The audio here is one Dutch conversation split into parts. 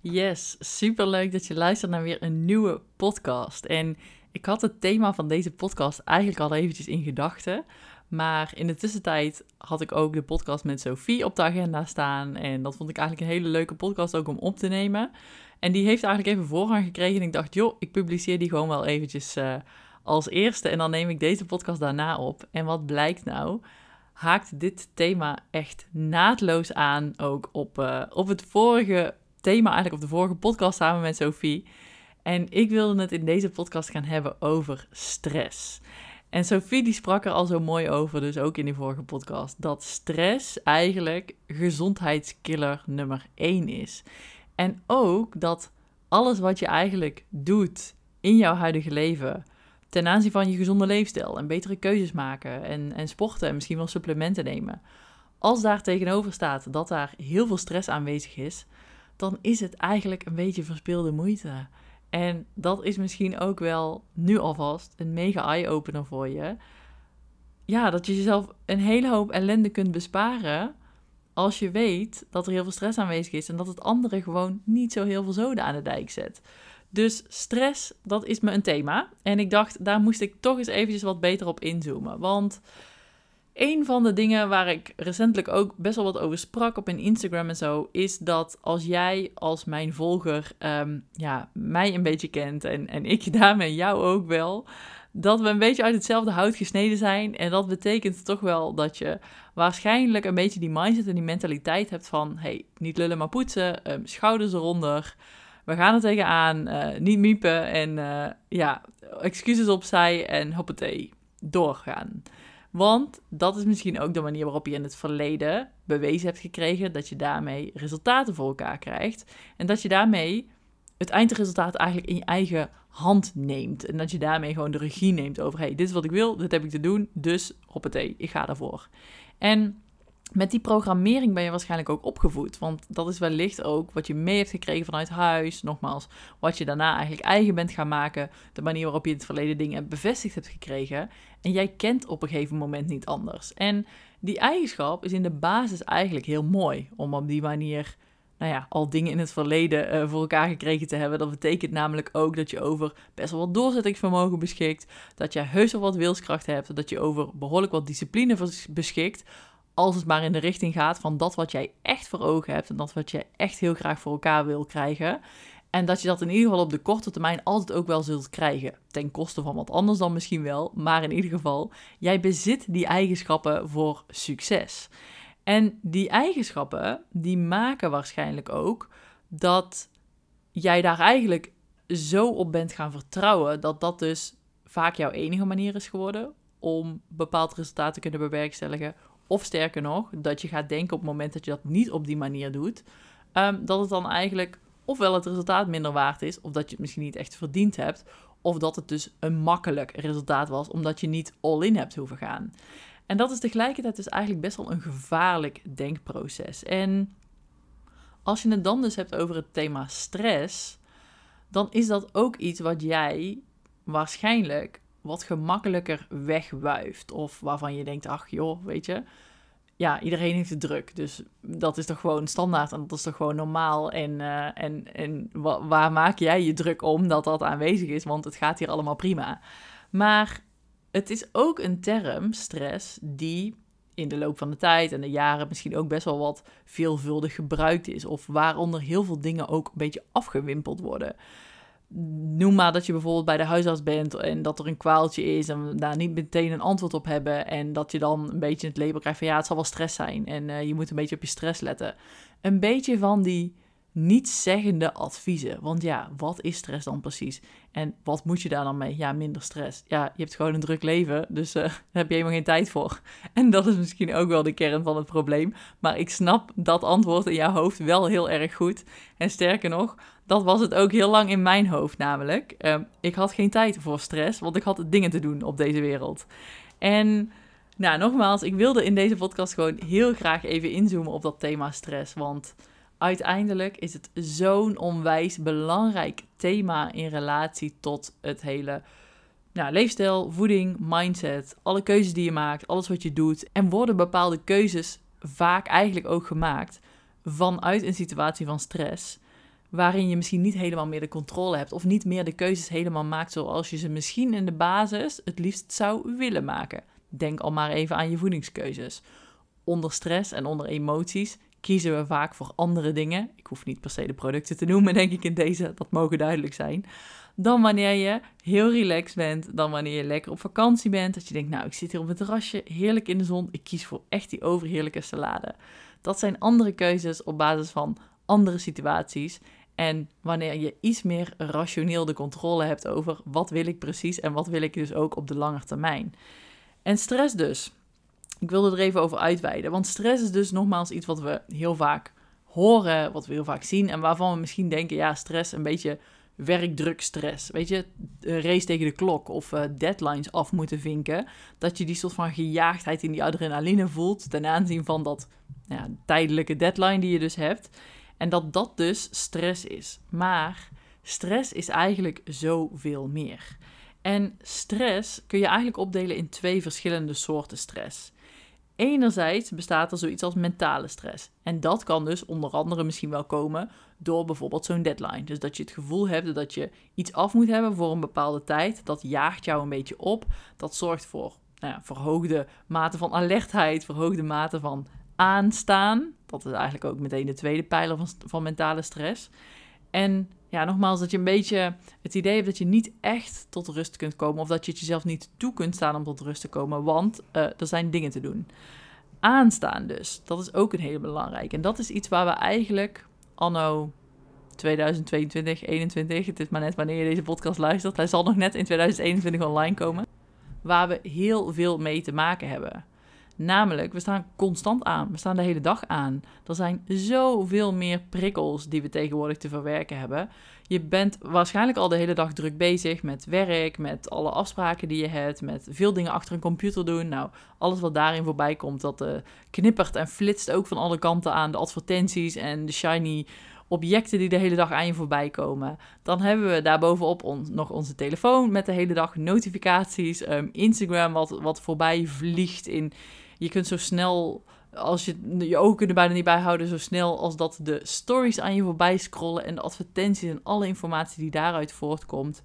Yes, super leuk dat je luistert naar weer een nieuwe podcast. En ik had het thema van deze podcast eigenlijk al eventjes in gedachten. Maar in de tussentijd had ik ook de podcast met Sophie op de agenda staan. En dat vond ik eigenlijk een hele leuke podcast ook om op te nemen. En die heeft eigenlijk even voorrang gekregen. En ik dacht, joh, ik publiceer die gewoon wel eventjes uh, als eerste. En dan neem ik deze podcast daarna op. En wat blijkt nou? Haakt dit thema echt naadloos aan ook op, uh, op het vorige eigenlijk op de vorige podcast samen met Sophie. En ik wilde het in deze podcast gaan hebben over stress. En Sophie die sprak er al zo mooi over, dus ook in die vorige podcast, dat stress eigenlijk gezondheidskiller nummer 1 is. En ook dat alles wat je eigenlijk doet in jouw huidige leven, ten aanzien van je gezonde leefstijl en betere keuzes maken en, en sporten en misschien wel supplementen nemen, als daar tegenover staat dat daar heel veel stress aanwezig is, dan is het eigenlijk een beetje verspilde moeite. En dat is misschien ook wel nu alvast een mega eye-opener voor je. Ja, dat je jezelf een hele hoop ellende kunt besparen als je weet dat er heel veel stress aanwezig is en dat het andere gewoon niet zo heel veel zoden aan de dijk zet. Dus stress, dat is me een thema. En ik dacht, daar moest ik toch eens eventjes wat beter op inzoomen. Want een van de dingen waar ik recentelijk ook best wel wat over sprak op mijn Instagram en zo, is dat als jij als mijn volger um, ja, mij een beetje kent en, en ik daarmee jou ook wel, dat we een beetje uit hetzelfde hout gesneden zijn. En dat betekent toch wel dat je waarschijnlijk een beetje die mindset en die mentaliteit hebt van, hey, niet lullen maar poetsen, um, schouders eronder, we gaan er tegenaan, uh, niet miepen en uh, ja, excuses opzij en hoppatee, doorgaan. Want dat is misschien ook de manier waarop je in het verleden bewezen hebt gekregen dat je daarmee resultaten voor elkaar krijgt. En dat je daarmee het eindresultaat eigenlijk in je eigen hand neemt. En dat je daarmee gewoon de regie neemt over: hey, dit is wat ik wil, dit heb ik te doen, dus hoppatee, ik ga daarvoor. En met die programmering ben je waarschijnlijk ook opgevoed. Want dat is wellicht ook wat je mee hebt gekregen vanuit huis. Nogmaals, wat je daarna eigenlijk eigen bent gaan maken. De manier waarop je in het verleden dingen bevestigd hebt gekregen. En jij kent op een gegeven moment niet anders. En die eigenschap is in de basis eigenlijk heel mooi. Om op die manier, nou ja, al dingen in het verleden uh, voor elkaar gekregen te hebben. Dat betekent namelijk ook dat je over best wel wat doorzettingsvermogen beschikt. Dat je heus wel wat wilskracht hebt. Dat je over behoorlijk wat discipline beschikt als het maar in de richting gaat van dat wat jij echt voor ogen hebt en dat wat je echt heel graag voor elkaar wil krijgen. En dat je dat in ieder geval op de korte termijn altijd ook wel zult krijgen. Ten koste van wat anders dan misschien wel. Maar in ieder geval, jij bezit die eigenschappen voor succes. En die eigenschappen, die maken waarschijnlijk ook dat jij daar eigenlijk zo op bent gaan vertrouwen. Dat dat dus vaak jouw enige manier is geworden om bepaald resultaat te kunnen bewerkstelligen. Of sterker nog, dat je gaat denken op het moment dat je dat niet op die manier doet, um, dat het dan eigenlijk ofwel het resultaat minder waard is, of dat je het misschien niet echt verdiend hebt, of dat het dus een makkelijk resultaat was, omdat je niet all-in hebt hoeven gaan. En dat is tegelijkertijd dus eigenlijk best wel een gevaarlijk denkproces. En als je het dan dus hebt over het thema stress, dan is dat ook iets wat jij waarschijnlijk wat gemakkelijker wegwuift. Of waarvan je denkt, ach joh, weet je, ja, iedereen heeft het druk. Dus dat is toch gewoon standaard en dat is toch gewoon normaal. En, uh, en, en waar maak jij je druk om dat dat aanwezig is? Want het gaat hier allemaal prima. Maar het is ook een term, stress, die in de loop van de tijd en de jaren misschien ook best wel wat veelvuldig gebruikt is. Of waaronder heel veel dingen ook een beetje afgewimpeld worden noem maar dat je bijvoorbeeld bij de huisarts bent en dat er een kwaaltje is en daar niet meteen een antwoord op hebben en dat je dan een beetje het label krijgt van ja, het zal wel stress zijn en uh, je moet een beetje op je stress letten. Een beetje van die nietszeggende adviezen. Want ja, wat is stress dan precies? En wat moet je daar dan mee? Ja, minder stress. Ja, je hebt gewoon een druk leven, dus uh, daar heb je helemaal geen tijd voor. En dat is misschien ook wel de kern van het probleem. Maar ik snap dat antwoord in jouw hoofd wel heel erg goed. En sterker nog, dat was het ook heel lang in mijn hoofd namelijk. Uh, ik had geen tijd voor stress, want ik had dingen te doen op deze wereld. En nou, nogmaals, ik wilde in deze podcast gewoon heel graag even inzoomen op dat thema stress. Want uiteindelijk is het zo'n onwijs belangrijk thema in relatie tot het hele nou, leefstijl, voeding, mindset, alle keuzes die je maakt, alles wat je doet. En worden bepaalde keuzes vaak eigenlijk ook gemaakt vanuit een situatie van stress. waarin je misschien niet helemaal meer de controle hebt of niet meer de keuzes helemaal maakt zoals je ze misschien in de basis het liefst zou willen maken. Denk al maar even aan je voedingskeuzes. Onder stress en onder emoties kiezen we vaak voor andere dingen. Ik hoef niet per se de producten te noemen, denk ik in deze, dat mogen duidelijk zijn. Dan wanneer je heel relaxed bent, dan wanneer je lekker op vakantie bent. Dat je denkt, nou, ik zit hier op het terrasje, heerlijk in de zon. Ik kies voor echt die overheerlijke salade. Dat zijn andere keuzes op basis van andere situaties. En wanneer je iets meer rationeel de controle hebt over wat wil ik precies en wat wil ik dus ook op de lange termijn. En stress dus. Ik wilde er even over uitweiden. Want stress is dus nogmaals iets wat we heel vaak horen, wat we heel vaak zien. En waarvan we misschien denken, ja, stress een beetje werkdrukstress. Weet je, race tegen de klok of uh, deadlines af moeten vinken. Dat je die soort van gejaagdheid in die adrenaline voelt ten aanzien van dat ja, tijdelijke deadline die je dus hebt. En dat dat dus stress is. Maar stress is eigenlijk zoveel meer. En stress kun je eigenlijk opdelen in twee verschillende soorten stress. Enerzijds bestaat er zoiets als mentale stress. En dat kan dus onder andere misschien wel komen door bijvoorbeeld zo'n deadline. Dus dat je het gevoel hebt dat je iets af moet hebben voor een bepaalde tijd. Dat jaagt jou een beetje op. Dat zorgt voor nou ja, verhoogde mate van alertheid, verhoogde mate van aanstaan. Dat is eigenlijk ook meteen de tweede pijler van, van mentale stress. En ja, nogmaals, dat je een beetje het idee hebt dat je niet echt tot rust kunt komen. Of dat je het jezelf niet toe kunt staan om tot rust te komen. Want uh, er zijn dingen te doen. Aanstaan dus, dat is ook een hele belangrijke. En dat is iets waar we eigenlijk anno 2022, 2021, het is maar net wanneer je deze podcast luistert. Hij zal nog net in 2021 online komen. Waar we heel veel mee te maken hebben. Namelijk, we staan constant aan. We staan de hele dag aan. Er zijn zoveel meer prikkels die we tegenwoordig te verwerken hebben. Je bent waarschijnlijk al de hele dag druk bezig met werk, met alle afspraken die je hebt, met veel dingen achter een computer doen. Nou, alles wat daarin voorbij komt, dat uh, knippert en flitst ook van alle kanten aan. De advertenties en de shiny objecten die de hele dag aan je voorbij komen. Dan hebben we daarbovenop on nog onze telefoon met de hele dag notificaties. Um, Instagram wat, wat voorbij vliegt in je kunt zo snel, als je je ogen kunnen bijna niet bijhouden, zo snel als dat de stories aan je voorbij scrollen en de advertenties en alle informatie die daaruit voortkomt.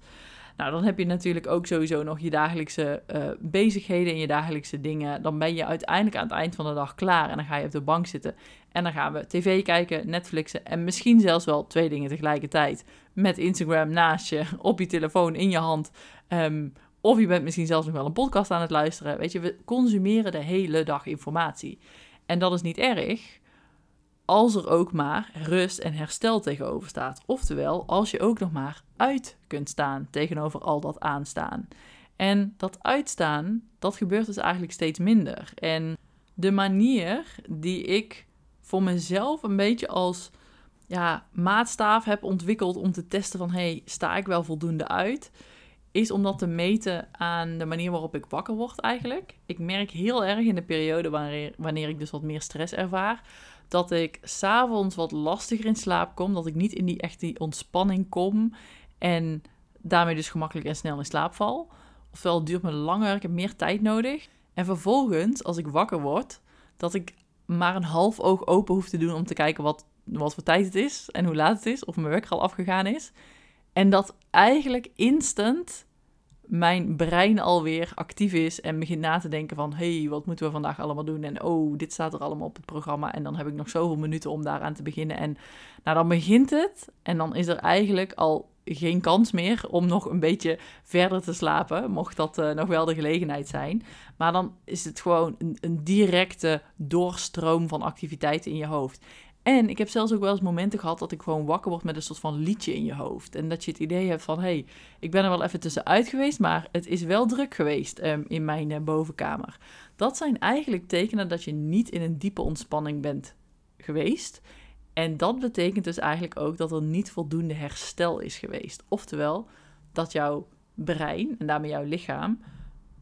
Nou, dan heb je natuurlijk ook sowieso nog je dagelijkse uh, bezigheden en je dagelijkse dingen. Dan ben je uiteindelijk aan het eind van de dag klaar en dan ga je op de bank zitten. En dan gaan we tv kijken, Netflixen en misschien zelfs wel twee dingen tegelijkertijd. Met Instagram naast je, op je telefoon, in je hand. Um, of je bent misschien zelfs nog wel een podcast aan het luisteren. Weet je, we consumeren de hele dag informatie. En dat is niet erg als er ook maar rust en herstel tegenover staat. Oftewel, als je ook nog maar uit kunt staan tegenover al dat aanstaan. En dat uitstaan, dat gebeurt dus eigenlijk steeds minder. En de manier die ik voor mezelf een beetje als ja, maatstaaf heb ontwikkeld om te testen van... hey, sta ik wel voldoende uit is om dat te meten aan de manier waarop ik wakker word eigenlijk. Ik merk heel erg in de periode wanneer, wanneer ik dus wat meer stress ervaar, dat ik s'avonds wat lastiger in slaap kom, dat ik niet in die echt ontspanning kom en daarmee dus gemakkelijk en snel in slaap val. Ofwel het duurt me langer, ik heb meer tijd nodig. En vervolgens, als ik wakker word, dat ik maar een half oog open hoef te doen om te kijken wat, wat voor tijd het is en hoe laat het is, of mijn werk al afgegaan is. En dat eigenlijk instant mijn brein alweer actief is en begint na te denken van... hey, wat moeten we vandaag allemaal doen? En oh, dit staat er allemaal op het programma. En dan heb ik nog zoveel minuten om daaraan te beginnen. En nou, dan begint het en dan is er eigenlijk al geen kans meer om nog een beetje verder te slapen, mocht dat uh, nog wel de gelegenheid zijn. Maar dan is het gewoon een, een directe doorstroom van activiteiten in je hoofd. En ik heb zelfs ook wel eens momenten gehad dat ik gewoon wakker word met een soort van liedje in je hoofd. En dat je het idee hebt van, hé, hey, ik ben er wel even tussenuit geweest, maar het is wel druk geweest um, in mijn uh, bovenkamer. Dat zijn eigenlijk tekenen dat je niet in een diepe ontspanning bent geweest. En dat betekent dus eigenlijk ook dat er niet voldoende herstel is geweest. Oftewel, dat jouw brein en daarmee jouw lichaam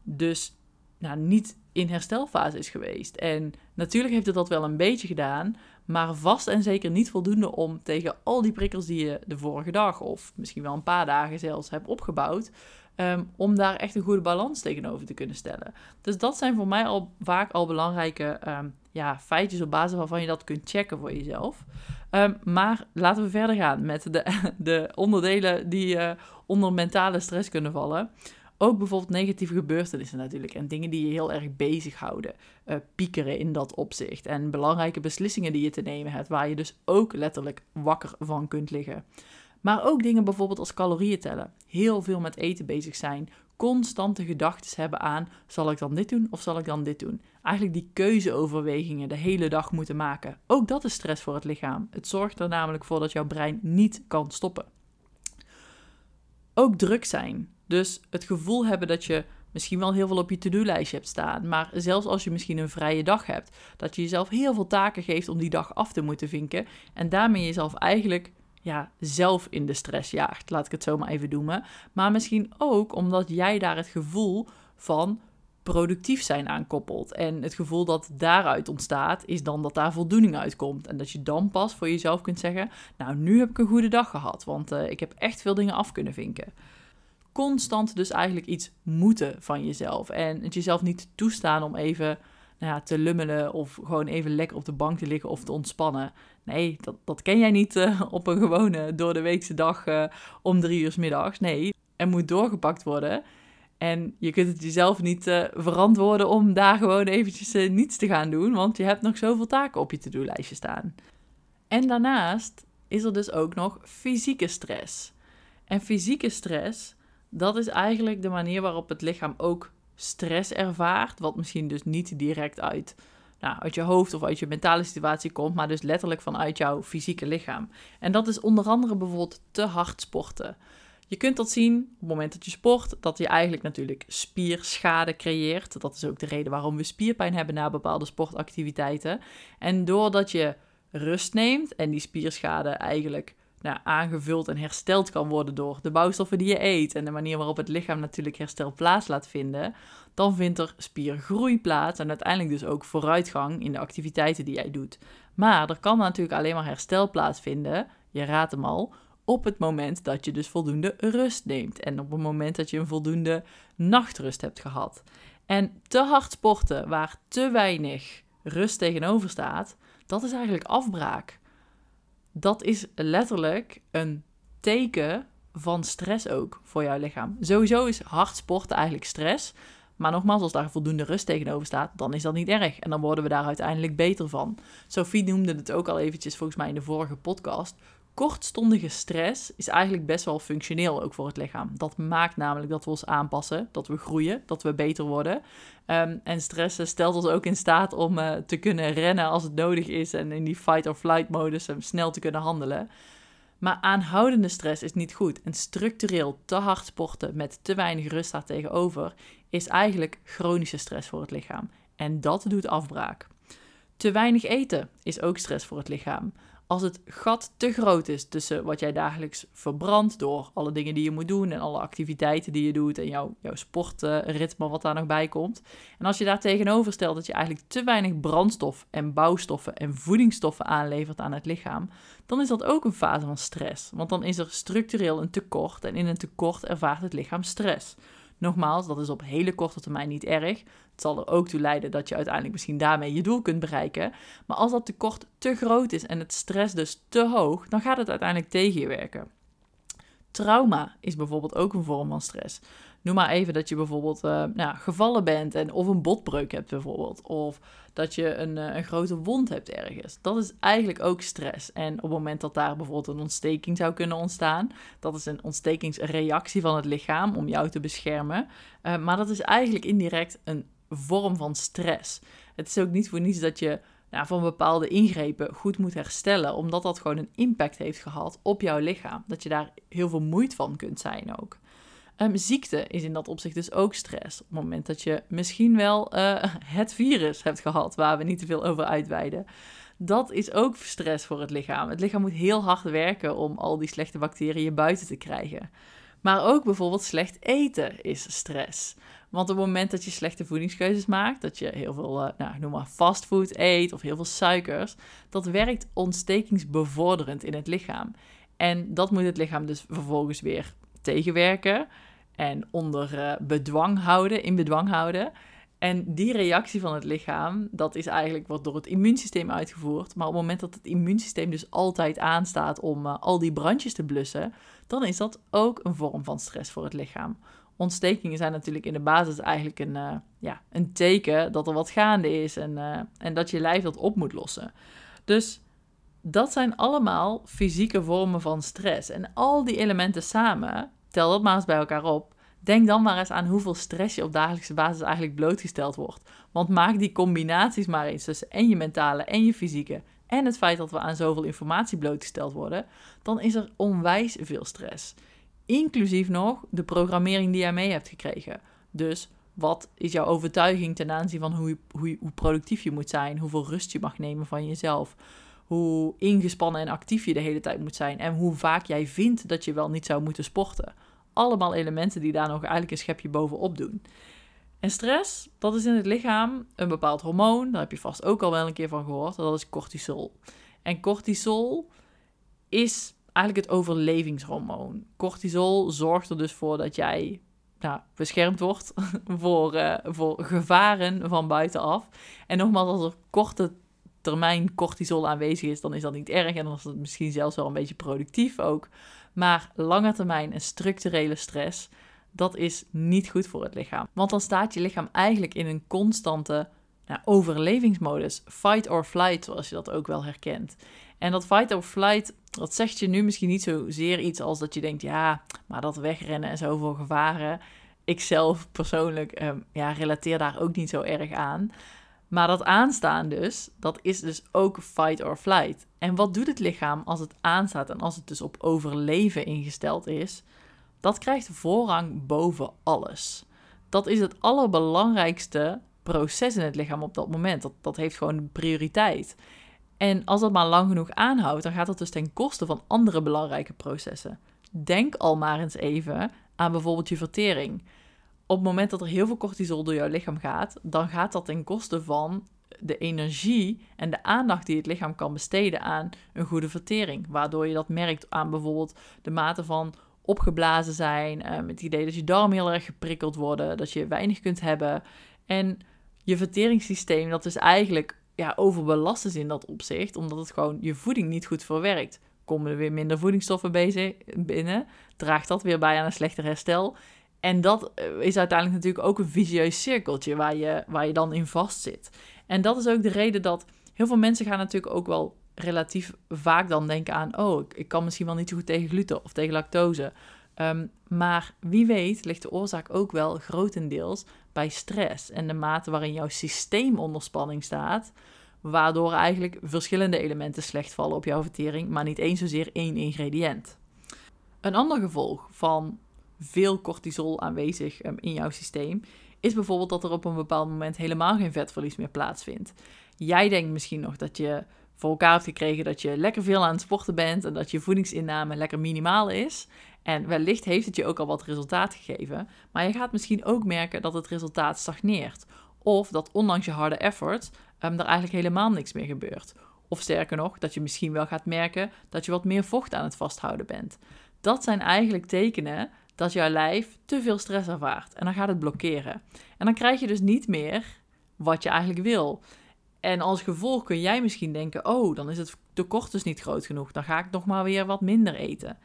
dus nou, niet in herstelfase is geweest. En natuurlijk heeft het dat wel een beetje gedaan, maar vast en zeker niet voldoende om tegen al die prikkels die je de vorige dag of misschien wel een paar dagen zelfs hebt opgebouwd, um, om daar echt een goede balans tegenover te kunnen stellen. Dus dat zijn voor mij al vaak al belangrijke um, ja, feitjes op basis waarvan je dat kunt checken voor jezelf. Ehm, maar laten we verder gaan met de, de onderdelen die uh, onder mentale stress kunnen vallen. Ook bijvoorbeeld negatieve gebeurtenissen natuurlijk en dingen die je heel erg bezighouden. Uh, piekeren in dat opzicht en belangrijke beslissingen die je te nemen hebt, waar je dus ook letterlijk wakker van kunt liggen. Maar ook dingen bijvoorbeeld als calorieën tellen. Heel veel met eten bezig zijn. Constante gedachten hebben aan: zal ik dan dit doen of zal ik dan dit doen? Eigenlijk die keuzeoverwegingen de hele dag moeten maken. Ook dat is stress voor het lichaam. Het zorgt er namelijk voor dat jouw brein niet kan stoppen. Ook druk zijn. Dus het gevoel hebben dat je misschien wel heel veel op je to-do-lijstje hebt staan. Maar zelfs als je misschien een vrije dag hebt, dat je jezelf heel veel taken geeft om die dag af te moeten vinken. En daarmee jezelf eigenlijk ja, zelf in de stress jaagt, laat ik het zo maar even noemen. Maar misschien ook omdat jij daar het gevoel van productief zijn aan koppelt. En het gevoel dat daaruit ontstaat, is dan dat daar voldoening uitkomt. En dat je dan pas voor jezelf kunt zeggen: Nou, nu heb ik een goede dag gehad, want uh, ik heb echt veel dingen af kunnen vinken constant dus eigenlijk iets moeten van jezelf. En het jezelf niet toestaan om even nou ja, te lummelen of gewoon even lekker op de bank te liggen of te ontspannen. Nee, dat, dat ken jij niet uh, op een gewone door de weekse dag uh, om drie uur middags. Nee, er moet doorgepakt worden. En je kunt het jezelf niet uh, verantwoorden om daar gewoon eventjes niets te gaan doen, want je hebt nog zoveel taken op je to-do-lijstje staan. En daarnaast is er dus ook nog fysieke stress. En fysieke stress, dat is eigenlijk de manier waarop het lichaam ook stress ervaart, wat misschien dus niet direct uit, nou, uit je hoofd of uit je mentale situatie komt, maar dus letterlijk vanuit jouw fysieke lichaam. En dat is onder andere bijvoorbeeld te hard sporten. Je kunt dat zien op het moment dat je sport, dat je eigenlijk natuurlijk spierschade creëert. Dat is ook de reden waarom we spierpijn hebben na bepaalde sportactiviteiten. En doordat je rust neemt en die spierschade eigenlijk nou, aangevuld en hersteld kan worden door de bouwstoffen die je eet en de manier waarop het lichaam natuurlijk herstel plaats laat vinden, dan vindt er spiergroei plaats en uiteindelijk dus ook vooruitgang in de activiteiten die jij doet. Maar er kan natuurlijk alleen maar herstel plaatsvinden, je raadt hem al, op het moment dat je dus voldoende rust neemt en op het moment dat je een voldoende nachtrust hebt gehad. En te hard sporten waar te weinig rust tegenover staat, dat is eigenlijk afbraak dat is letterlijk een teken van stress ook voor jouw lichaam. Sowieso is hard sporten eigenlijk stress. Maar nogmaals, als daar voldoende rust tegenover staat, dan is dat niet erg. En dan worden we daar uiteindelijk beter van. Sophie noemde het ook al eventjes volgens mij in de vorige podcast kortstondige stress is eigenlijk best wel functioneel ook voor het lichaam. Dat maakt namelijk dat we ons aanpassen, dat we groeien, dat we beter worden. Um, en stress stelt ons ook in staat om uh, te kunnen rennen als het nodig is en in die fight-or-flight modus snel te kunnen handelen. Maar aanhoudende stress is niet goed. En structureel te hard sporten met te weinig rust daar tegenover is eigenlijk chronische stress voor het lichaam. En dat doet afbraak. Te weinig eten is ook stress voor het lichaam als het gat te groot is tussen wat jij dagelijks verbrandt door alle dingen die je moet doen en alle activiteiten die je doet en jouw, jouw sportritme wat daar nog bij komt. En als je daar tegenover stelt dat je eigenlijk te weinig brandstof en bouwstoffen en voedingsstoffen aanlevert aan het lichaam, dan is dat ook een fase van stress. Want dan is er structureel een tekort en in een tekort ervaart het lichaam stress. Nogmaals, dat is op hele korte termijn niet erg. Het zal er ook toe leiden dat je uiteindelijk misschien daarmee je doel kunt bereiken. Maar als dat tekort te groot is en het stress dus te hoog, dan gaat het uiteindelijk tegen je werken. Trauma is bijvoorbeeld ook een vorm van stress. Noem maar even dat je bijvoorbeeld uh, nou, gevallen bent en of een botbreuk hebt bijvoorbeeld. Of dat je een, uh, een grote wond hebt ergens. Dat is eigenlijk ook stress. En op het moment dat daar bijvoorbeeld een ontsteking zou kunnen ontstaan, dat is een ontstekingsreactie van het lichaam om jou te beschermen. Uh, maar dat is eigenlijk indirect een vorm van stress. Het is ook niet voor niets dat je nou, van bepaalde ingrepen goed moet herstellen, omdat dat gewoon een impact heeft gehad op jouw lichaam. Dat je daar heel veel moeite van kunt zijn ook. Um, ziekte is in dat opzicht dus ook stress. Op het moment dat je misschien wel uh, het virus hebt gehad, waar we niet te veel over uitweiden. Dat is ook stress voor het lichaam. Het lichaam moet heel hard werken om al die slechte bacteriën buiten te krijgen. Maar ook bijvoorbeeld slecht eten is stress. Want op het moment dat je slechte voedingskeuzes maakt, dat je heel veel, uh, nou, noem maar fastfood eet of heel veel suikers, dat werkt ontstekingsbevorderend in het lichaam. En dat moet het lichaam dus vervolgens weer tegenwerken en onder uh, bedwang houden, in bedwang houden. En die reactie van het lichaam, dat is eigenlijk wordt door het immuunsysteem uitgevoerd. Maar op het moment dat het immuunsysteem dus altijd aanstaat om uh, al die brandjes te blussen, dan is dat ook een vorm van stress voor het lichaam. Ontstekingen zijn natuurlijk in de basis eigenlijk een, uh, ja, een teken dat er wat gaande is en, en dat je lijf dat op moet lossen. Dus dat zijn allemaal fysieke vormen van stress. En al die elementen samen, tel dat maar eens bij elkaar op, Denk dan maar eens aan hoeveel stress je op dagelijkse basis eigenlijk blootgesteld wordt. Want maak die combinaties maar eens tussen en je mentale en je fysieke en het feit dat we aan zoveel informatie blootgesteld worden, dan is er onwijs veel stress. Inclusief nog de programmering die jij mee hebt gekregen. Dus wat is jouw overtuiging ten aanzien van hoe, hoe, hoe productief je moet zijn, hoeveel rust je mag nemen van jezelf, hoe ingespannen en actief je de hele tijd moet zijn en hoe vaak jij vindt dat je wel niet zou moeten sporten allemaal elementen die daar nog eigenlijk een schepje bovenop doen. En stress, dat is in het lichaam een bepaald hormoon. Daar heb je vast ook al wel een keer van gehoord. Dat is cortisol. En cortisol is eigenlijk het overlevingshormoon. Cortisol zorgt er dus voor dat jij nou, beschermd wordt voor, uh, voor gevaren van buitenaf. En nogmaals, als er korte termijn cortisol aanwezig is, dan is dat niet erg. En dan is het misschien zelfs wel een beetje productief ook. Maar lange termijn een structurele stress, dat is niet goed voor het lichaam. Want dan staat je lichaam eigenlijk in een constante nou, overlevingsmodus. Fight or flight, zoals je dat ook wel herkent. En dat fight or flight, dat zegt je nu misschien niet zozeer iets als dat je denkt, ja, maar dat wegrennen en zoveel gevaren. Ik zelf persoonlijk ehm, ja, relateer daar ook niet zo erg aan. Maar dat aanstaan dus, dat is dus ook fight or flight. En wat doet het lichaam als het aanstaat en als het dus op overleven ingesteld is? Dat krijgt voorrang boven alles. Dat is het allerbelangrijkste proces in het lichaam op dat moment. Dat, dat heeft gewoon prioriteit. En als dat maar lang genoeg aanhoudt, dan gaat dat dus ten koste van andere belangrijke processen. Denk al maar eens even aan bijvoorbeeld je vertering op het moment dat er heel veel cortisol door jouw lichaam gaat, dan gaat dat ten koste van de energie en de aandacht die het lichaam kan besteden aan een goede vertering. Waardoor je dat merkt aan bijvoorbeeld de mate van opgeblazen zijn, met het idee dat je darmen heel erg geprikkeld worden, dat je weinig kunt hebben. En je verteringssysteem, dat is eigenlijk ja, overbelast is in dat opzicht, omdat het gewoon je voeding niet goed verwerkt. Komen er weer minder voedingsstoffen binnen, draagt dat weer bij aan een slechter herstel. En dat eh, is uiteindelijk natuurlijk ook een visueus cirkeltje waar je, waar je dan in vastzit. En dat is ook de reden dat heel veel mensen gaan natuurlijk ook wel relatief vaak dan denken aan... oh, ik, kan misschien wel niet zo goed tegen gluten of tegen lactose. Um, maar wie weet ligt de oorzaak ook wel grotendeels bij stress... en de mate waarin jouw systeem onder spanning staat... waardoor eigenlijk verschillende elementen slecht vallen op jouw vertering... maar niet eens zozeer één ingrediënt. Een ander gevolg van veel cortisol aanwezig um, in jouw systeem, is bijvoorbeeld dat er op een bepaald moment helemaal geen vetverlies meer plaatsvindt. Jij denkt misschien nog dat je voor elkaar hebt gekregen dat je lekker veel aan het sporten bent en dat je voedingsinname lekker minimaal is. En wellicht heeft het je ook al wat resultaat gegeven, maar je gaat misschien ook merken dat het resultaat stagneert. Of dat ondanks je harde effort um, er eigenlijk helemaal niks meer gebeurt. Of sterker nog, dat je misschien wel gaat merken dat je wat meer vocht aan het vasthouden bent. Dat zijn eigenlijk tekenen dat jouw lijf te veel stress ervaart. En dan gaat het blokkeren. En dan krijg je dus niet meer wat je eigenlijk wil. En als gevolg kun jij misschien denken: oh, dan is het tekort dus niet groot genoeg. Dan ga ik nog maar weer wat minder eten.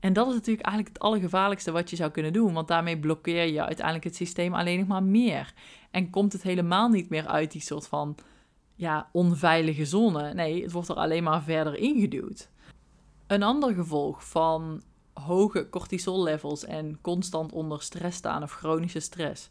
En dat is natuurlijk eigenlijk het allergevaarlijkste wat je zou kunnen doen. Want daarmee blokkeer je uiteindelijk het systeem alleen nog maar meer. En komt het helemaal niet meer uit die soort van ja, onveilige zone. Nee, het wordt er alleen maar verder ingeduwd. Een ander gevolg van hoge cortisol-levels en constant onder stress staan of chronische stress,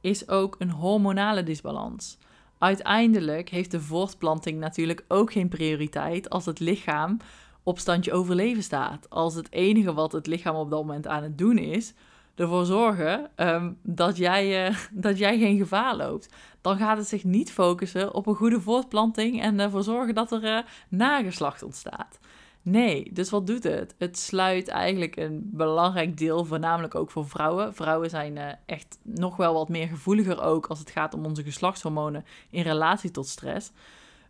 is ook een hormonale disbalans. Uiteindelijk heeft de voortplanting natuurlijk ook geen prioriteit als het lichaam op standje overleven staat. Als het enige wat het lichaam op dat moment aan het doen is, ervoor zorgen um, dat, jij, uh, dat jij geen gevaar loopt. Dan gaat het zich niet focussen op een goede voortplanting en ervoor zorgen dat er uh, nageslacht ontstaat. Nee, dus wat doet het? Het sluit eigenlijk een belangrijk deel, voornamelijk ook voor vrouwen. Vrouwen zijn uh, echt nog wel wat meer gevoeliger ook als het gaat om onze geslachtshormonen in relatie tot stress.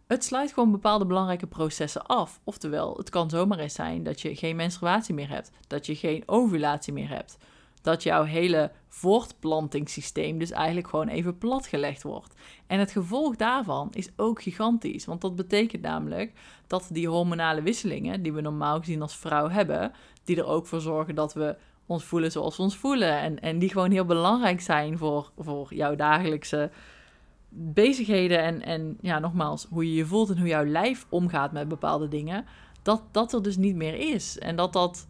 Het sluit gewoon bepaalde belangrijke processen af. Oftewel, het kan zomaar eens zijn dat je geen menstruatie meer hebt, dat je geen ovulatie meer hebt. Dat jouw hele voortplantingssysteem dus eigenlijk gewoon even platgelegd wordt. En het gevolg daarvan is ook gigantisch, want dat betekent namelijk dat die hormonale wisselingen die we normaal gezien als vrouw hebben, die er ook voor zorgen dat we ons voelen zoals we ons voelen en, en die gewoon heel belangrijk zijn voor, voor jouw dagelijkse bezigheden en, en ja, nogmaals, hoe je je voelt en hoe jouw lijf omgaat met bepaalde dingen, dat dat er dus niet meer is. En dat dat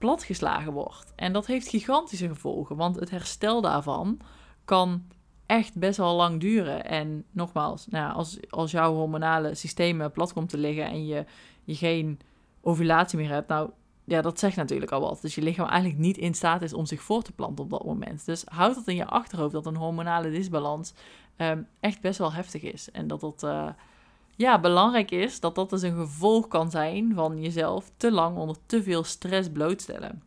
platgeslagen wordt. En dat heeft gigantische gevolgen, want het herstel daarvan kan echt best wel lang duren. En nogmaals, nou, als, als jouw hormonale systeem plat komt te liggen en je, je geen ovulatie meer hebt, nou ja, dat zegt natuurlijk al wat. Dus je lichaam eigenlijk niet in staat is om zich voor te planten op dat moment. Dus houd dat in je achterhoofd dat een hormonale disbalans um, echt best wel heftig is. En dat dat uh, ja, belangrijk is dat dat dus een gevolg kan zijn van jezelf te lang onder te veel stress blootstellen.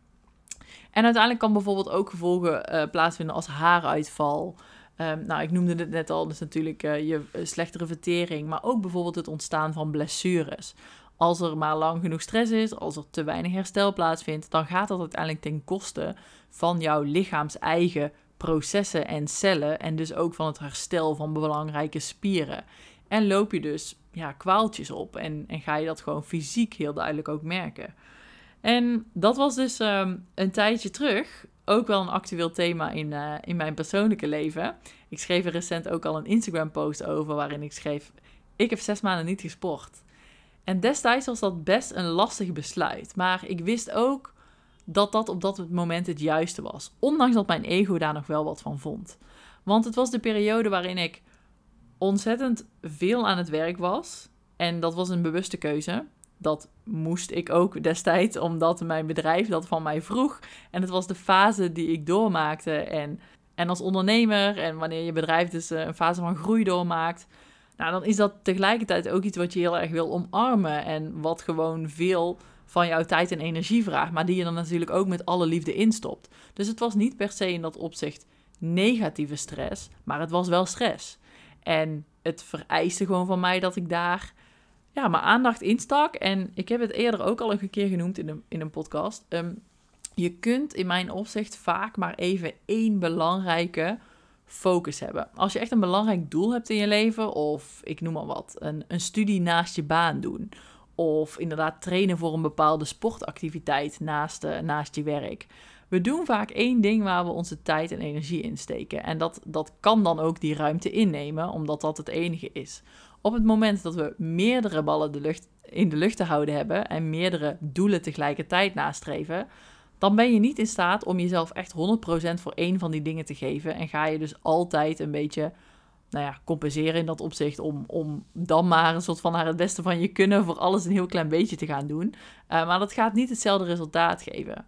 En uiteindelijk kan bijvoorbeeld ook gevolgen uh, plaatsvinden als haaruitval. Um, nou, ik noemde het net al, dus natuurlijk uh, je slechtere vertering, maar ook bijvoorbeeld het ontstaan van blessures. Als er maar lang genoeg stress is, als er te weinig herstel plaatsvindt, dan gaat dat uiteindelijk ten koste van jouw lichaams eigen processen en cellen en dus ook van het herstel van belangrijke spieren. En loop je dus ja, kwaaltjes op en, en ga je dat gewoon fysiek heel duidelijk ook merken. En dat was dus ehm, een tijdje terug ook wel een actueel thema in, uh, in mijn persoonlijke leven. Ik schreef er recent ook al een Instagram-post over waarin ik schreef: Ik heb zes maanden niet gesport. En destijds was dat best een lastig besluit. Maar ik wist ook dat dat op dat moment het juiste was. Ondanks dat mijn ego daar nog wel wat van vond. Want het was de periode waarin ik ontzettend veel aan het werk was. En dat was een bewuste keuze. Dat moest ik ook destijds, omdat mijn bedrijf dat van mij vroeg. En het was de fase die ik doormaakte. En, en als ondernemer, en wanneer je bedrijf dus eh, een fase van groei doormaakt, nou, dan is dat tegelijkertijd ook iets wat je heel erg wil omarmen. En wat gewoon veel van jouw tijd en energie vraagt. Maar die je dan natuurlijk ook met alle liefde instopt. Dus het was niet per se in dat opzicht negatieve stress, maar het was wel stress. En het vereiste gewoon van mij dat ik daar ja, mijn aandacht instak. En ik heb het eerder ook al een keer genoemd in een, in een podcast. Ehm, je kunt in mijn opzicht vaak maar even één belangrijke focus hebben. Als je echt een belangrijk doel hebt in je leven, of ik noem maar wat, een, een studie naast je baan doen, of inderdaad trainen voor een bepaalde sportactiviteit naast, uh, naast je werk. We doen vaak één ding waar we onze tijd en energie in steken. En dat, dat kan dan ook die ruimte innemen, omdat dat het enige is. Op het moment dat we meerdere ballen de lucht, in de lucht te houden hebben en meerdere doelen tegelijkertijd nastreven, dan ben je niet in staat om jezelf echt 100% voor één van die dingen te geven. En ga je dus altijd een beetje nou ja, compenseren in dat opzicht. Om, om dan maar een soort van naar het beste van je kunnen voor alles een heel klein beetje te gaan doen. Uh, maar dat gaat niet hetzelfde resultaat geven.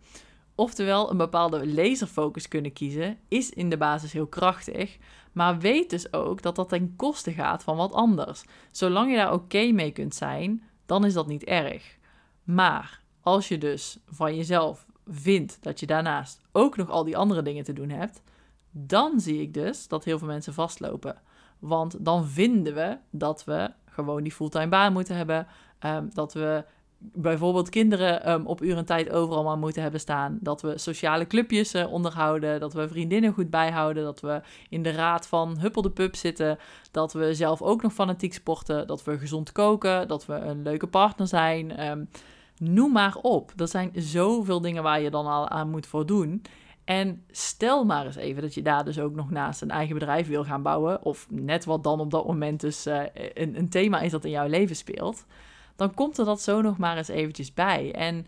Oftewel, een bepaalde laserfocus kunnen kiezen is in de basis heel krachtig. Maar weet dus ook dat dat ten koste gaat van wat anders. Zolang je daar oké mee kunt zijn, dan is dat niet erg. Maar als je dus van jezelf vindt dat je daarnaast ook nog al die andere dingen te doen hebt, dan zie ik dus dat heel veel mensen vastlopen. Want dan vinden we dat we gewoon die fulltime baan moeten hebben. Um, dat we bijvoorbeeld kinderen um, op uur en tijd overal maar moeten hebben staan. Dat we sociale clubjes uh, onderhouden. Dat we vriendinnen goed bijhouden. Dat we in de raad van Huppel de Pub zitten. Dat we zelf ook nog fanatiek sporten. Dat we gezond koken. Dat we een leuke partner zijn. Um, noem maar op. Er zijn zoveel dingen waar je dan al aan moet voldoen. En stel maar eens even dat je daar dus ook nog naast een eigen bedrijf wil gaan bouwen. Of net wat dan op dat moment dus uh, een, een thema is dat in jouw leven speelt dan komt er dat zo nog maar eens eventjes bij. En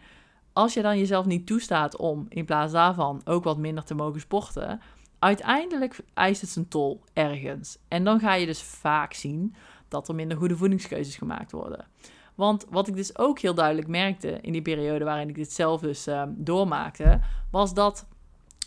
als je dan jezelf niet toestaat om in plaats daarvan ook wat minder te mogen sporten, uiteindelijk eist het zijn tol ergens. En dan ga je dus vaak zien dat er minder goede voedingskeuzes gemaakt worden. Want wat ik dus ook heel duidelijk merkte in die periode waarin ik dit zelf dus uh, doormaakte, was dat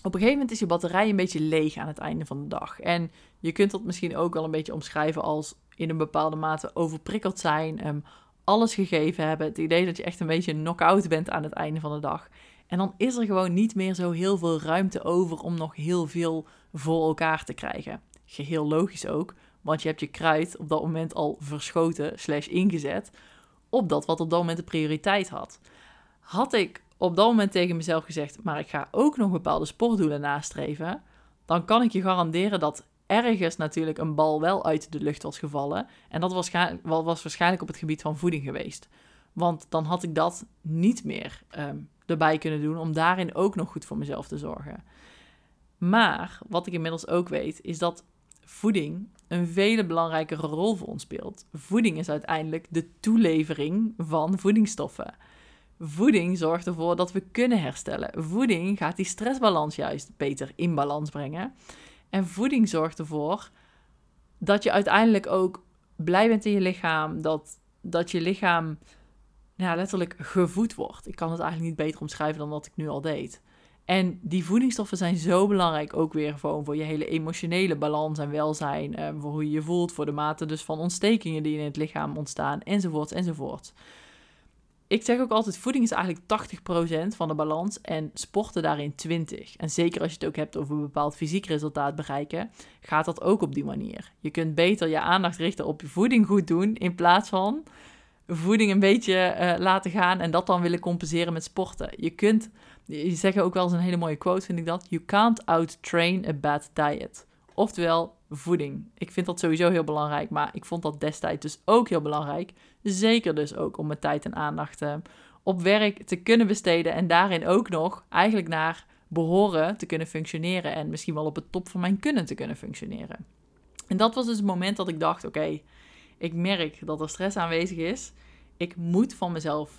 op een gegeven moment is je batterij een beetje leeg aan het einde van de dag. En je kunt dat misschien ook wel een beetje omschrijven als in een bepaalde mate overprikkeld zijn, um, alles gegeven hebben. Het idee dat je echt een beetje knock-out bent aan het einde van de dag. En dan is er gewoon niet meer zo heel veel ruimte over om nog heel veel voor elkaar te krijgen. Geheel logisch ook, want je hebt je kruid op dat moment al verschoten slash ingezet op dat wat op dat moment de prioriteit had. Had ik op dat moment tegen mezelf gezegd, maar ik ga ook nog bepaalde sportdoelen nastreven, dan kan ik je garanderen dat ergens natuurlijk een bal wel uit de lucht was gevallen. En dat was, was waarschijnlijk op het gebied van voeding geweest. Want dan had ik dat niet meer ehm, erbij kunnen doen om daarin ook nog goed voor mezelf te zorgen. Maar wat ik inmiddels ook weet, is dat voeding een vele belangrijkere rol voor ons speelt. Voeding is uiteindelijk de toelevering van voedingsstoffen. Voeding zorgt ervoor dat we kunnen herstellen. Voeding gaat die stressbalans juist beter in balans brengen. En voeding zorgt ervoor dat je uiteindelijk ook blij bent in je lichaam. Dat, dat je lichaam letterlijk gevoed wordt. Ik kan het eigenlijk niet beter omschrijven dan wat ik nu al deed. En die voedingsstoffen zijn zo belangrijk ook weer voor, voor je hele emotionele balans en welzijn. Eh, voor hoe je je voelt, voor de mate dus van ontstekingen die in het lichaam ontstaan, enzovoort, enzovoort. Ik zeg ook altijd, voeding is eigenlijk 80% van de balans en sporten daarin 20%. En zeker als je het ook hebt over een bepaald fysiek resultaat bereiken, gaat dat ook op die manier. Je kunt beter je aandacht richten op je voeding goed doen, in plaats van voeding een beetje uh, laten gaan en dat dan willen compenseren met sporten. Je kunt, je zeggen ook wel eens een hele mooie quote, vind ik dat. You can't out-train a bad diet. Oftewel, voeding. Ik vind dat sowieso heel belangrijk, maar ik vond dat destijds dus ook heel belangrijk. Zeker dus ook om mijn tijd en aandacht uh, op werk te kunnen besteden en daarin ook nog eigenlijk naar behoren te kunnen functioneren en misschien wel op het top van mijn kunnen te kunnen functioneren. En dat was dus het moment dat ik dacht: oké, ik merk dat er stress aanwezig is. Ik moet van mezelf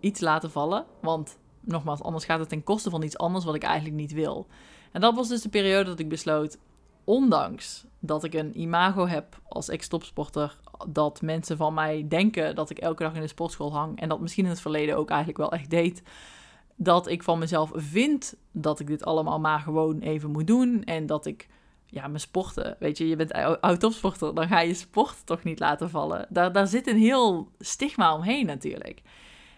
iets laten vallen, want nogmaals, anders gaat het ten koste van iets anders wat ik eigenlijk niet wil. En dat was dus de periode dat ik besloot: ondanks dat ik een imago heb als ex-topsporter, dat mensen van mij denken dat ik elke dag in de sportschool hang en dat misschien in het verleden ook eigenlijk wel echt deed, dat ik van mezelf vind dat ik dit allemaal maar gewoon even moet doen en dat ik ja, mijn sporten, weet je, je bent oud-topsporter, dan ga je sport toch niet laten vallen. Daar, daar zit een heel stigma omheen natuurlijk.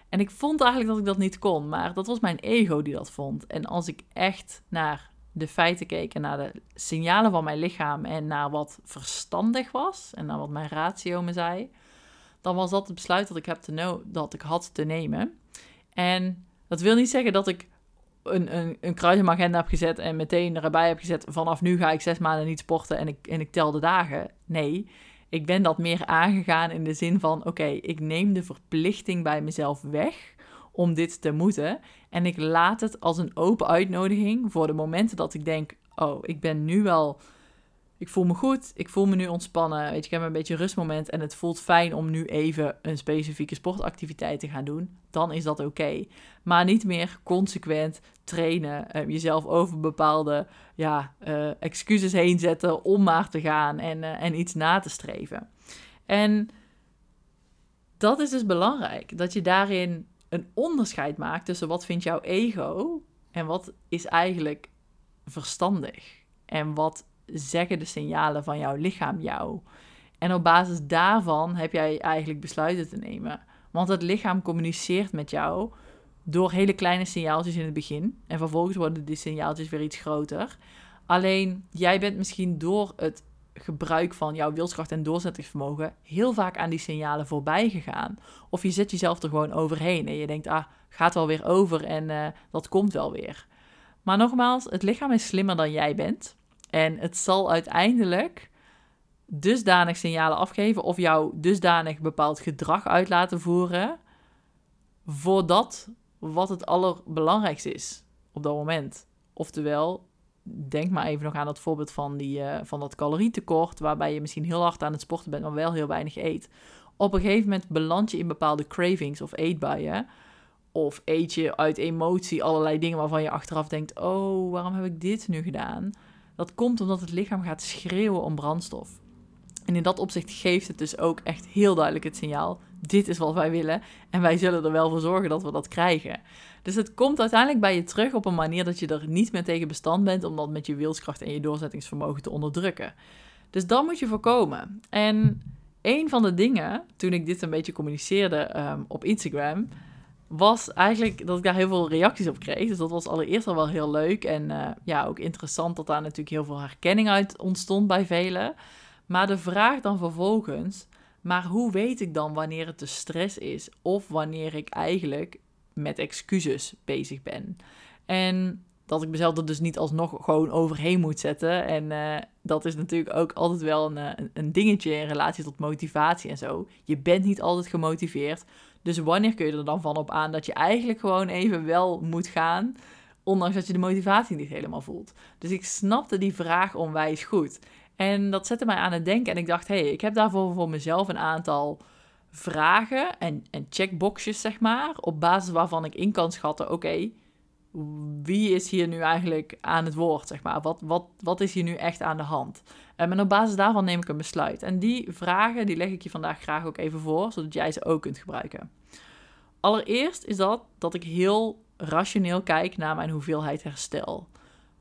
En ik vond eigenlijk dat ik dat niet kon, maar dat was mijn ego die dat vond. En als ik echt naar de feiten keek en naar de signalen van mijn lichaam en naar wat verstandig was en naar wat mijn ratio me zei, dan was dat het besluit dat ik, heb te dat ik had te nemen. En dat wil niet zeggen dat ik een, een, een agenda heb gezet en meteen erbij heb gezet: vanaf nu ga ik zes maanden niet sporten en ik, en ik tel de dagen. Nee, ik ben dat meer aangegaan in de zin van: oké, ik neem de verplichting bij mezelf weg om dit te moeten. En ik laat het als een open uitnodiging voor de momenten dat ik denk: oh, ik ben nu wel. Ik voel me goed, ik voel me nu ontspannen. Weet je, ik heb een beetje rustmoment en het voelt fijn om nu even een specifieke sportactiviteit te gaan doen. Dan is dat oké. Maar niet meer consequent trainen, uh, jezelf over bepaalde ja, uh, excuses heen zetten om maar te gaan en, uh, en iets na te streven. En dat is dus belangrijk, dat je daarin een onderscheid maakt tussen wat vindt jouw ego en wat is eigenlijk verstandig. En wat zeggen de signalen van jouw lichaam jou. En op basis daarvan heb jij eigenlijk besluiten te nemen. Want het lichaam communiceert met jou door hele kleine signaaltjes in het begin. En vervolgens worden die signaaltjes weer iets groter. Alleen jij bent misschien door het gebruik van jouw wilskracht en doorzettingsvermogen heel vaak aan die signalen voorbij gegaan. Of je zet jezelf er gewoon overheen en je denkt, ah, gaat wel weer over en uh, dat komt wel weer. Maar nogmaals, het lichaam is slimmer dan jij bent. En het zal uiteindelijk dusdanig signalen afgeven of jou dusdanig bepaald gedrag uit laten voeren voor dat wat het allerbelangrijkste is op dat moment. Oftewel, denk maar even nog aan dat voorbeeld van, die, uh, van dat calorietekort, waarbij je misschien heel hard aan het sporten bent, maar wel heel weinig eet. Op een gegeven moment beland je in bepaalde cravings of eetbuien. Of eet je uit emotie allerlei dingen waarvan je achteraf denkt: oh, waarom heb ik dit nu gedaan? Dat komt omdat het lichaam gaat schreeuwen om brandstof. En in dat opzicht geeft het dus ook echt heel duidelijk het signaal: dit is wat wij willen en wij zullen er wel voor zorgen dat we dat krijgen. Dus het komt uiteindelijk bij je terug op een manier dat je er niet meer tegen bestand bent om dat met je wilskracht en je doorzettingsvermogen te onderdrukken. Dus dat moet je voorkomen. En een van de dingen, toen ik dit een beetje communiceerde ehm, op Instagram, was eigenlijk dat ik daar heel veel reacties op kreeg. Dus dat was allereerst al wel heel leuk en uh, ja, ook interessant dat daar natuurlijk heel veel herkenning uit ontstond bij velen. Maar de vraag dan vervolgens, maar hoe weet ik dan wanneer het de stress is of wanneer ik eigenlijk met excuses bezig ben. En dat ik mezelf er dus niet alsnog gewoon overheen moet zetten. En uh, dat is natuurlijk ook altijd wel een, een, een, dingetje in relatie tot motivatie en zo. Je bent niet altijd gemotiveerd. Dus wanneer kun je er dan van op aan dat je eigenlijk gewoon even wel moet gaan, ondanks dat je de motivatie niet helemaal voelt? Dus ik snapte die vraag onwijs goed. En dat zette mij aan het denken. En ik dacht, hé, hey, ik heb daarvoor voor mezelf een aantal vragen en, en checkboxjes, zeg maar, op basis waarvan ik in kan schatten, oké, wie is hier nu eigenlijk aan het woord, zeg maar? Wat, wat, wat is hier nu echt aan de hand? En op basis daarvan neem ik een besluit. En die vragen, die leg ik je vandaag graag ook even voor, zodat jij ze ook kunt gebruiken. Allereerst is dat dat ik heel rationeel kijk naar mijn hoeveelheid herstel.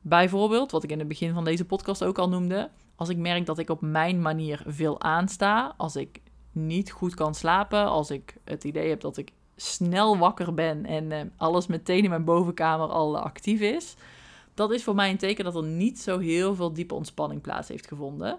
Bijvoorbeeld, wat ik in het begin van deze podcast ook al noemde, als ik merk dat ik op mijn manier veel aansta, als ik niet goed kan slapen, als ik het idee heb dat ik snel wakker ben en uh, alles meteen in mijn bovenkamer al actief is, dat is voor mij een teken dat er niet zo heel veel diepe ontspanning plaats heeft gevonden.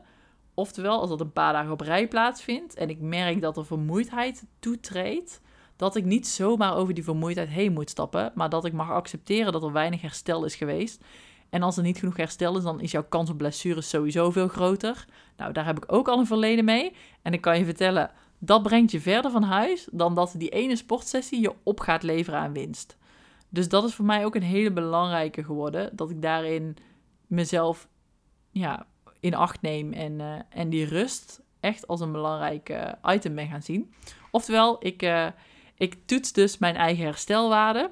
Oftewel, als dat een paar dagen op rij plaatsvindt en ik merk dat er vermoeidheid toetreedt, dat ik niet zomaar over die vermoeidheid heen moet stappen, maar dat ik mag accepteren dat er weinig herstel is geweest. En als er niet genoeg herstel is, dan is jouw kans op blessures sowieso veel groter. Nou, daar heb ik ook al een verleden mee. En ik kan je vertellen, dat brengt je verder van huis dan dat die ene sportsessie je op gaat leveren aan winst. Dus dat is voor mij ook een hele belangrijke geworden. Dat ik daarin mezelf ja, in acht neem en, uh, en die rust echt als een belangrijk item ben gaan zien. Oftewel, ik, uh, ik toets dus mijn eigen herstelwaarde.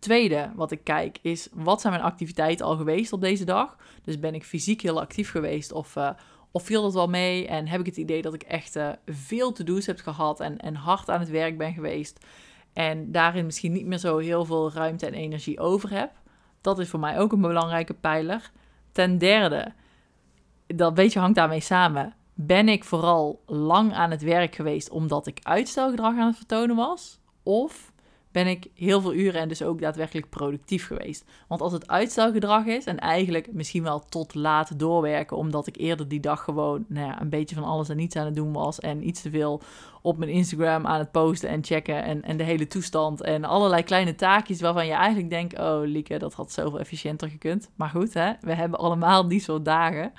Tweede wat ik kijk is, wat zijn mijn activiteiten al geweest op deze dag? Dus ben ik fysiek heel actief geweest of, of viel dat wel mee en heb ik het idee dat ik echt uh, veel to-do's heb gehad en, en hard aan het werk ben geweest. En daarin misschien niet meer zo heel veel ruimte en energie over heb. Dat is voor mij ook een belangrijke pijler. Ten derde, dat beetje hangt daarmee samen. Ben ik vooral lang aan het werk geweest omdat ik uitstelgedrag aan het vertonen was? Of ben ik heel veel uren en dus ook daadwerkelijk productief geweest. Want als het uitstelgedrag is en eigenlijk misschien wel tot laat doorwerken, omdat ik eerder die dag gewoon nou ja, een beetje van alles en niets aan het doen was en iets te veel op mijn Instagram aan het posten en checken en, en de hele toestand en allerlei kleine taakjes waarvan je eigenlijk denkt, oh Lieke, dat had zoveel efficiënter gekund. Maar goed, hè, we hebben allemaal die soort dagen.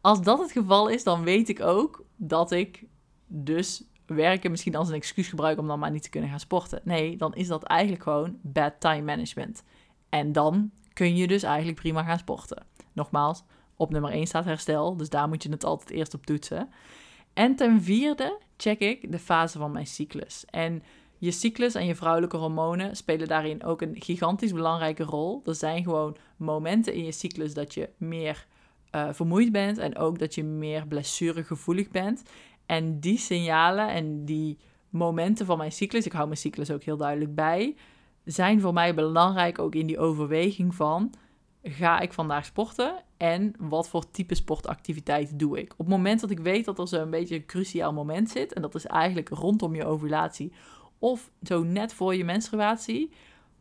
Als dat het geval is, dan weet ik ook dat ik dus werken misschien als een excuus gebruiken om dan maar niet te kunnen gaan sporten. Nee, dan is dat eigenlijk gewoon bad time management. En dan kun je dus eigenlijk prima gaan sporten. Nogmaals, op nummer 1 staat herstel, dus daar moet je het altijd eerst op toetsen. En ten vierde check ik de fase van mijn cyclus. En je cyclus en je vrouwelijke hormonen spelen daarin ook een gigantisch belangrijke rol. Er zijn gewoon momenten in je cyclus dat je meer uh, vermoeid bent en ook dat je meer blessuregevoelig bent. En die signalen en die momenten van mijn cyclus, ik hou mijn cyclus ook heel duidelijk bij, zijn voor mij belangrijk ook in die overweging van ga ik vandaag sporten en wat voor type sportactiviteit doe ik. Op het moment dat ik weet dat er zo'n beetje een cruciaal moment zit, en dat is eigenlijk rondom je ovulatie of zo net voor je menstruatie,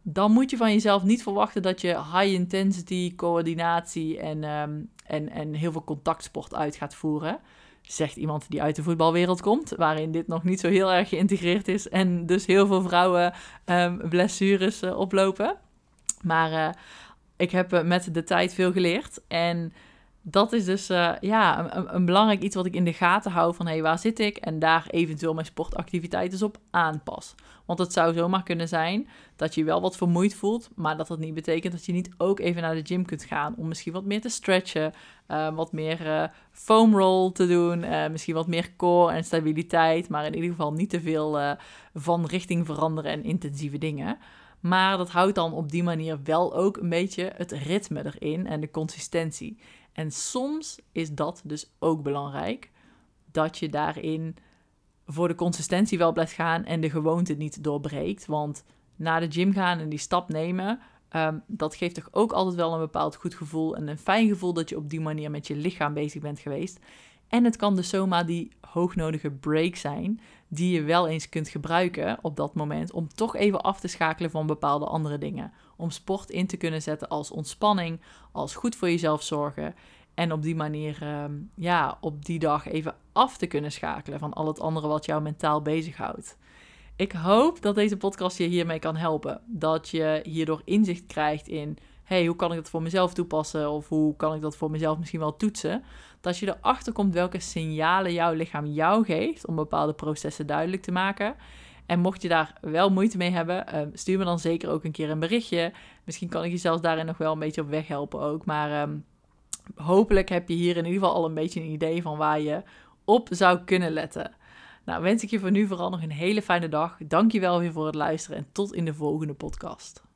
dan moet je van jezelf niet verwachten dat je high intensity coördinatie en, um, en, en heel veel contactsport uit gaat voeren zegt iemand die uit de voetbalwereld komt, waarin dit nog niet zo heel erg geïntegreerd is en dus heel veel vrouwen um, blessures uh, oplopen. Maar uh, ik heb uh, met de tijd veel geleerd en dat is dus ja, een, een, belangrijk iets wat ik in de gaten hou van hé, hey, waar zit ik? En daar eventueel mijn sportactiviteiten op aanpas. Want het zou zomaar kunnen zijn dat je wel wat vermoeid voelt, maar dat dat niet betekent dat je niet ook even naar de gym kunt gaan om misschien wat meer te stretchen, uh, wat meer uh, foam roll te doen, misschien wat meer core en stabiliteit, maar in ieder geval niet te veel van richting veranderen en intensieve dingen. Maar dat houdt dan op die manier wel ook een beetje het ritme erin en de consistentie. En soms is dat dus ook belangrijk, dat je daarin voor de consistentie wel blijft gaan en de gewoonte niet doorbreekt. Want naar de gym gaan en die stap nemen, ehm, dat geeft toch ook altijd wel een bepaald goed gevoel en een fijn gevoel dat je op die manier met je lichaam bezig bent geweest. En het kan dus zomaar die hoognodige break zijn, die je wel eens kunt gebruiken op dat moment om toch even af te schakelen van bepaalde andere dingen. Om sport in te kunnen zetten als ontspanning, als goed voor jezelf zorgen. En op die manier, ehm, ja, op die dag even af te kunnen schakelen van al het andere wat jou mentaal bezighoudt. Ik hoop dat deze podcast je hiermee kan helpen. Dat je hierdoor inzicht krijgt in hey, hoe kan ik dat voor mezelf toepassen? Of hoe kan ik dat voor mezelf misschien wel toetsen? Dat je erachter komt welke signalen jouw lichaam jou geeft om bepaalde processen duidelijk te maken. En mocht je daar wel moeite mee hebben, ehm, stuur me dan zeker ook een keer een berichtje. Misschien kan ik je zelfs daarin nog wel een beetje op weg helpen ook. Maar ehm, hopelijk heb je hier in ieder geval al een beetje een idee van waar je op zou kunnen letten. Nou, wens ik je voor nu vooral nog een hele fijne dag. Dank je wel weer voor het luisteren en tot in de volgende podcast.